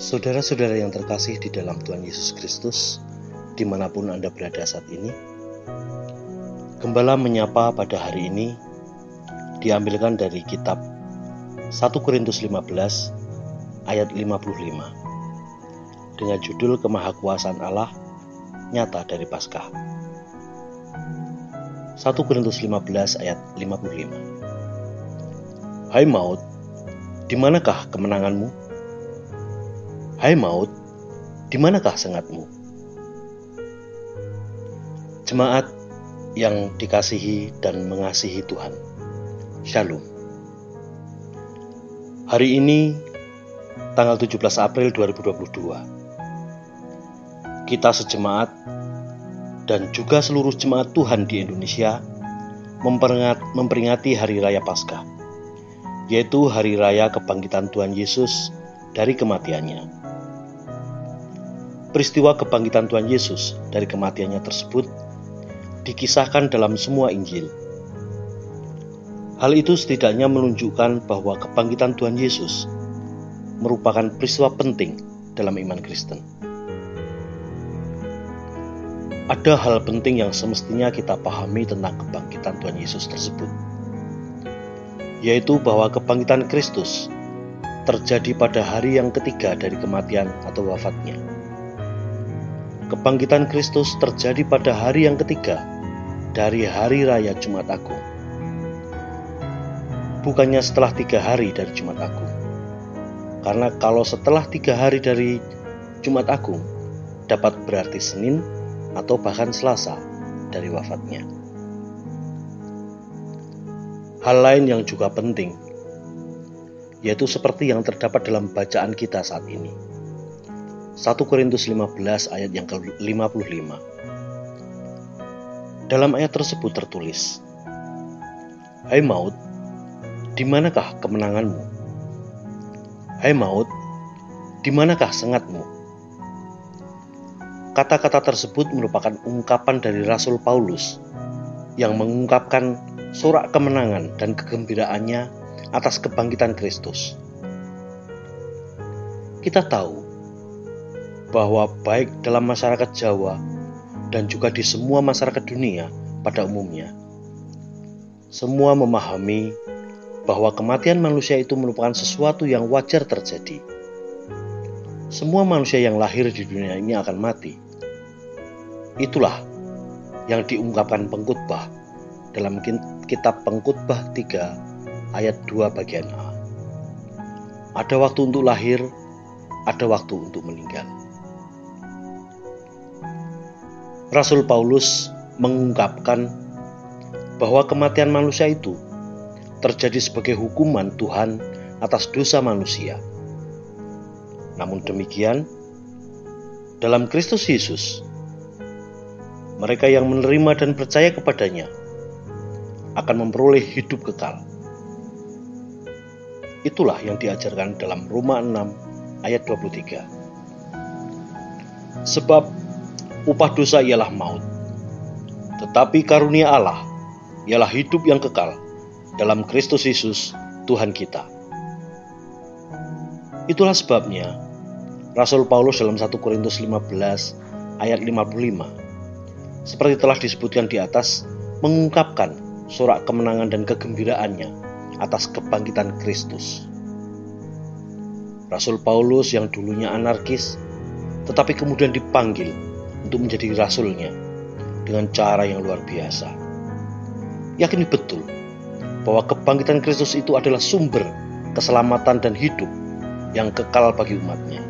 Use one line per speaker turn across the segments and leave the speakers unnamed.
Saudara-saudara yang terkasih di dalam Tuhan Yesus Kristus, di mana pun Anda berada saat ini, Gembala menyapa pada hari ini diambilkan dari kitab 1 Korintus 15 ayat 55 dengan judul Kemahakuasaan Allah nyata dari Paskah. 1 Korintus 15 ayat 55 Hai maut, di manakah kemenanganmu? Hai maut, di manakah sengatmu? Jemaat yang dikasihi dan mengasihi Tuhan. Shalom. Hari ini tanggal 17 April 2022. Kita sejemaat dan juga seluruh jemaat Tuhan di Indonesia memperingati Hari Raya Paskah, yaitu Hari Raya Kebangkitan Tuhan Yesus dari kematiannya. Peristiwa kebangkitan Tuhan Yesus dari kematiannya tersebut dikisahkan dalam semua Injil. Hal itu setidaknya menunjukkan bahwa kebangkitan Tuhan Yesus merupakan peristiwa penting dalam iman Kristen ada hal penting yang semestinya kita pahami tentang kebangkitan Tuhan Yesus tersebut, yaitu bahwa kebangkitan Kristus terjadi pada hari yang ketiga dari kematian atau wafatnya. Kebangkitan Kristus terjadi pada hari yang ketiga dari hari raya Jumat Agung. Bukannya setelah tiga hari dari Jumat Agung. Karena kalau setelah tiga hari dari Jumat Agung, dapat berarti Senin atau bahkan Selasa dari wafatnya. Hal lain yang juga penting, yaitu seperti yang terdapat dalam bacaan kita saat ini. 1 Korintus 15 ayat yang ke-55. Dalam ayat tersebut tertulis, Hai maut, di manakah kemenanganmu? Hai maut, di manakah sengatmu? Kata-kata tersebut merupakan ungkapan dari Rasul Paulus yang mengungkapkan sorak kemenangan dan kegembiraannya atas kebangkitan Kristus. Kita tahu bahwa baik dalam masyarakat Jawa dan juga di semua masyarakat dunia pada umumnya, semua memahami bahwa kematian manusia itu merupakan sesuatu yang wajar terjadi semua manusia yang lahir di dunia ini akan mati. Itulah yang diungkapkan pengkhotbah dalam kitab pengkhotbah 3 ayat 2 bagian A. Ada waktu untuk lahir, ada waktu untuk meninggal. Rasul Paulus mengungkapkan bahwa kematian manusia itu terjadi sebagai hukuman Tuhan atas dosa manusia namun demikian, dalam Kristus Yesus, mereka yang menerima dan percaya kepadanya akan memperoleh hidup kekal. Itulah yang diajarkan dalam Roma 6 ayat 23. Sebab upah dosa ialah maut, tetapi karunia Allah ialah hidup yang kekal dalam Kristus Yesus Tuhan kita. Itulah sebabnya Rasul Paulus dalam 1 Korintus 15 ayat 55 seperti telah disebutkan di atas mengungkapkan sorak kemenangan dan kegembiraannya atas kebangkitan Kristus. Rasul Paulus yang dulunya anarkis tetapi kemudian dipanggil untuk menjadi rasulnya dengan cara yang luar biasa. Yakini betul bahwa kebangkitan Kristus itu adalah sumber keselamatan dan hidup yang kekal bagi umatnya.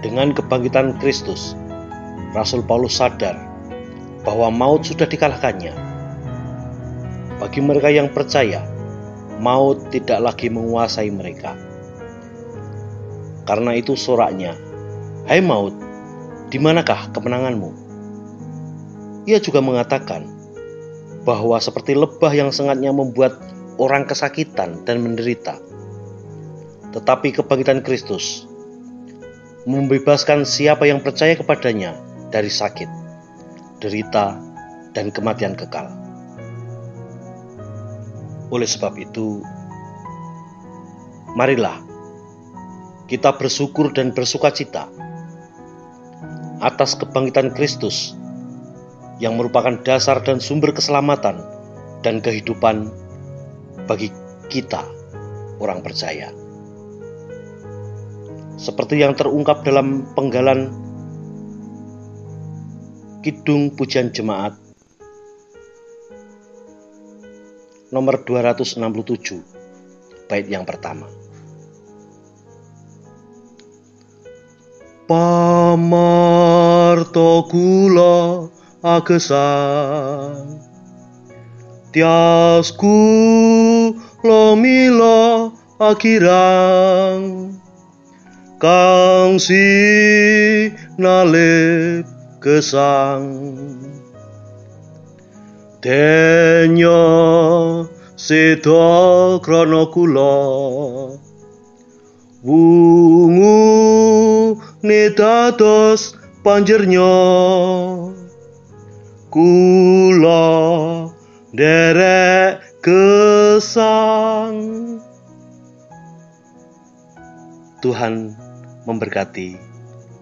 Dengan kebangkitan Kristus, Rasul Paulus sadar bahwa maut sudah dikalahkannya. Bagi mereka yang percaya, maut tidak lagi menguasai mereka. Karena itu soraknya, Hai maut, di manakah kemenanganmu? Ia juga mengatakan bahwa seperti lebah yang sengatnya membuat orang kesakitan dan menderita. Tetapi kebangkitan Kristus membebaskan siapa yang percaya kepadanya dari sakit, derita, dan kematian kekal. Oleh sebab itu, marilah kita bersyukur dan bersuka cita atas kebangkitan Kristus yang merupakan dasar dan sumber keselamatan dan kehidupan bagi kita, orang percaya. Seperti yang terungkap dalam penggalan Kidung Pujian Jemaat nomor 267 bait yang pertama. Pamarto kula agesan. Tiasku lo milo akirang. Kang si nalip kesang Denyo sedo krono kula. Wungu nedados panjernya Kula derek kesang Tuhan memberkati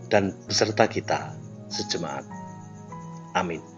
dan beserta kita sejemaat. Amin.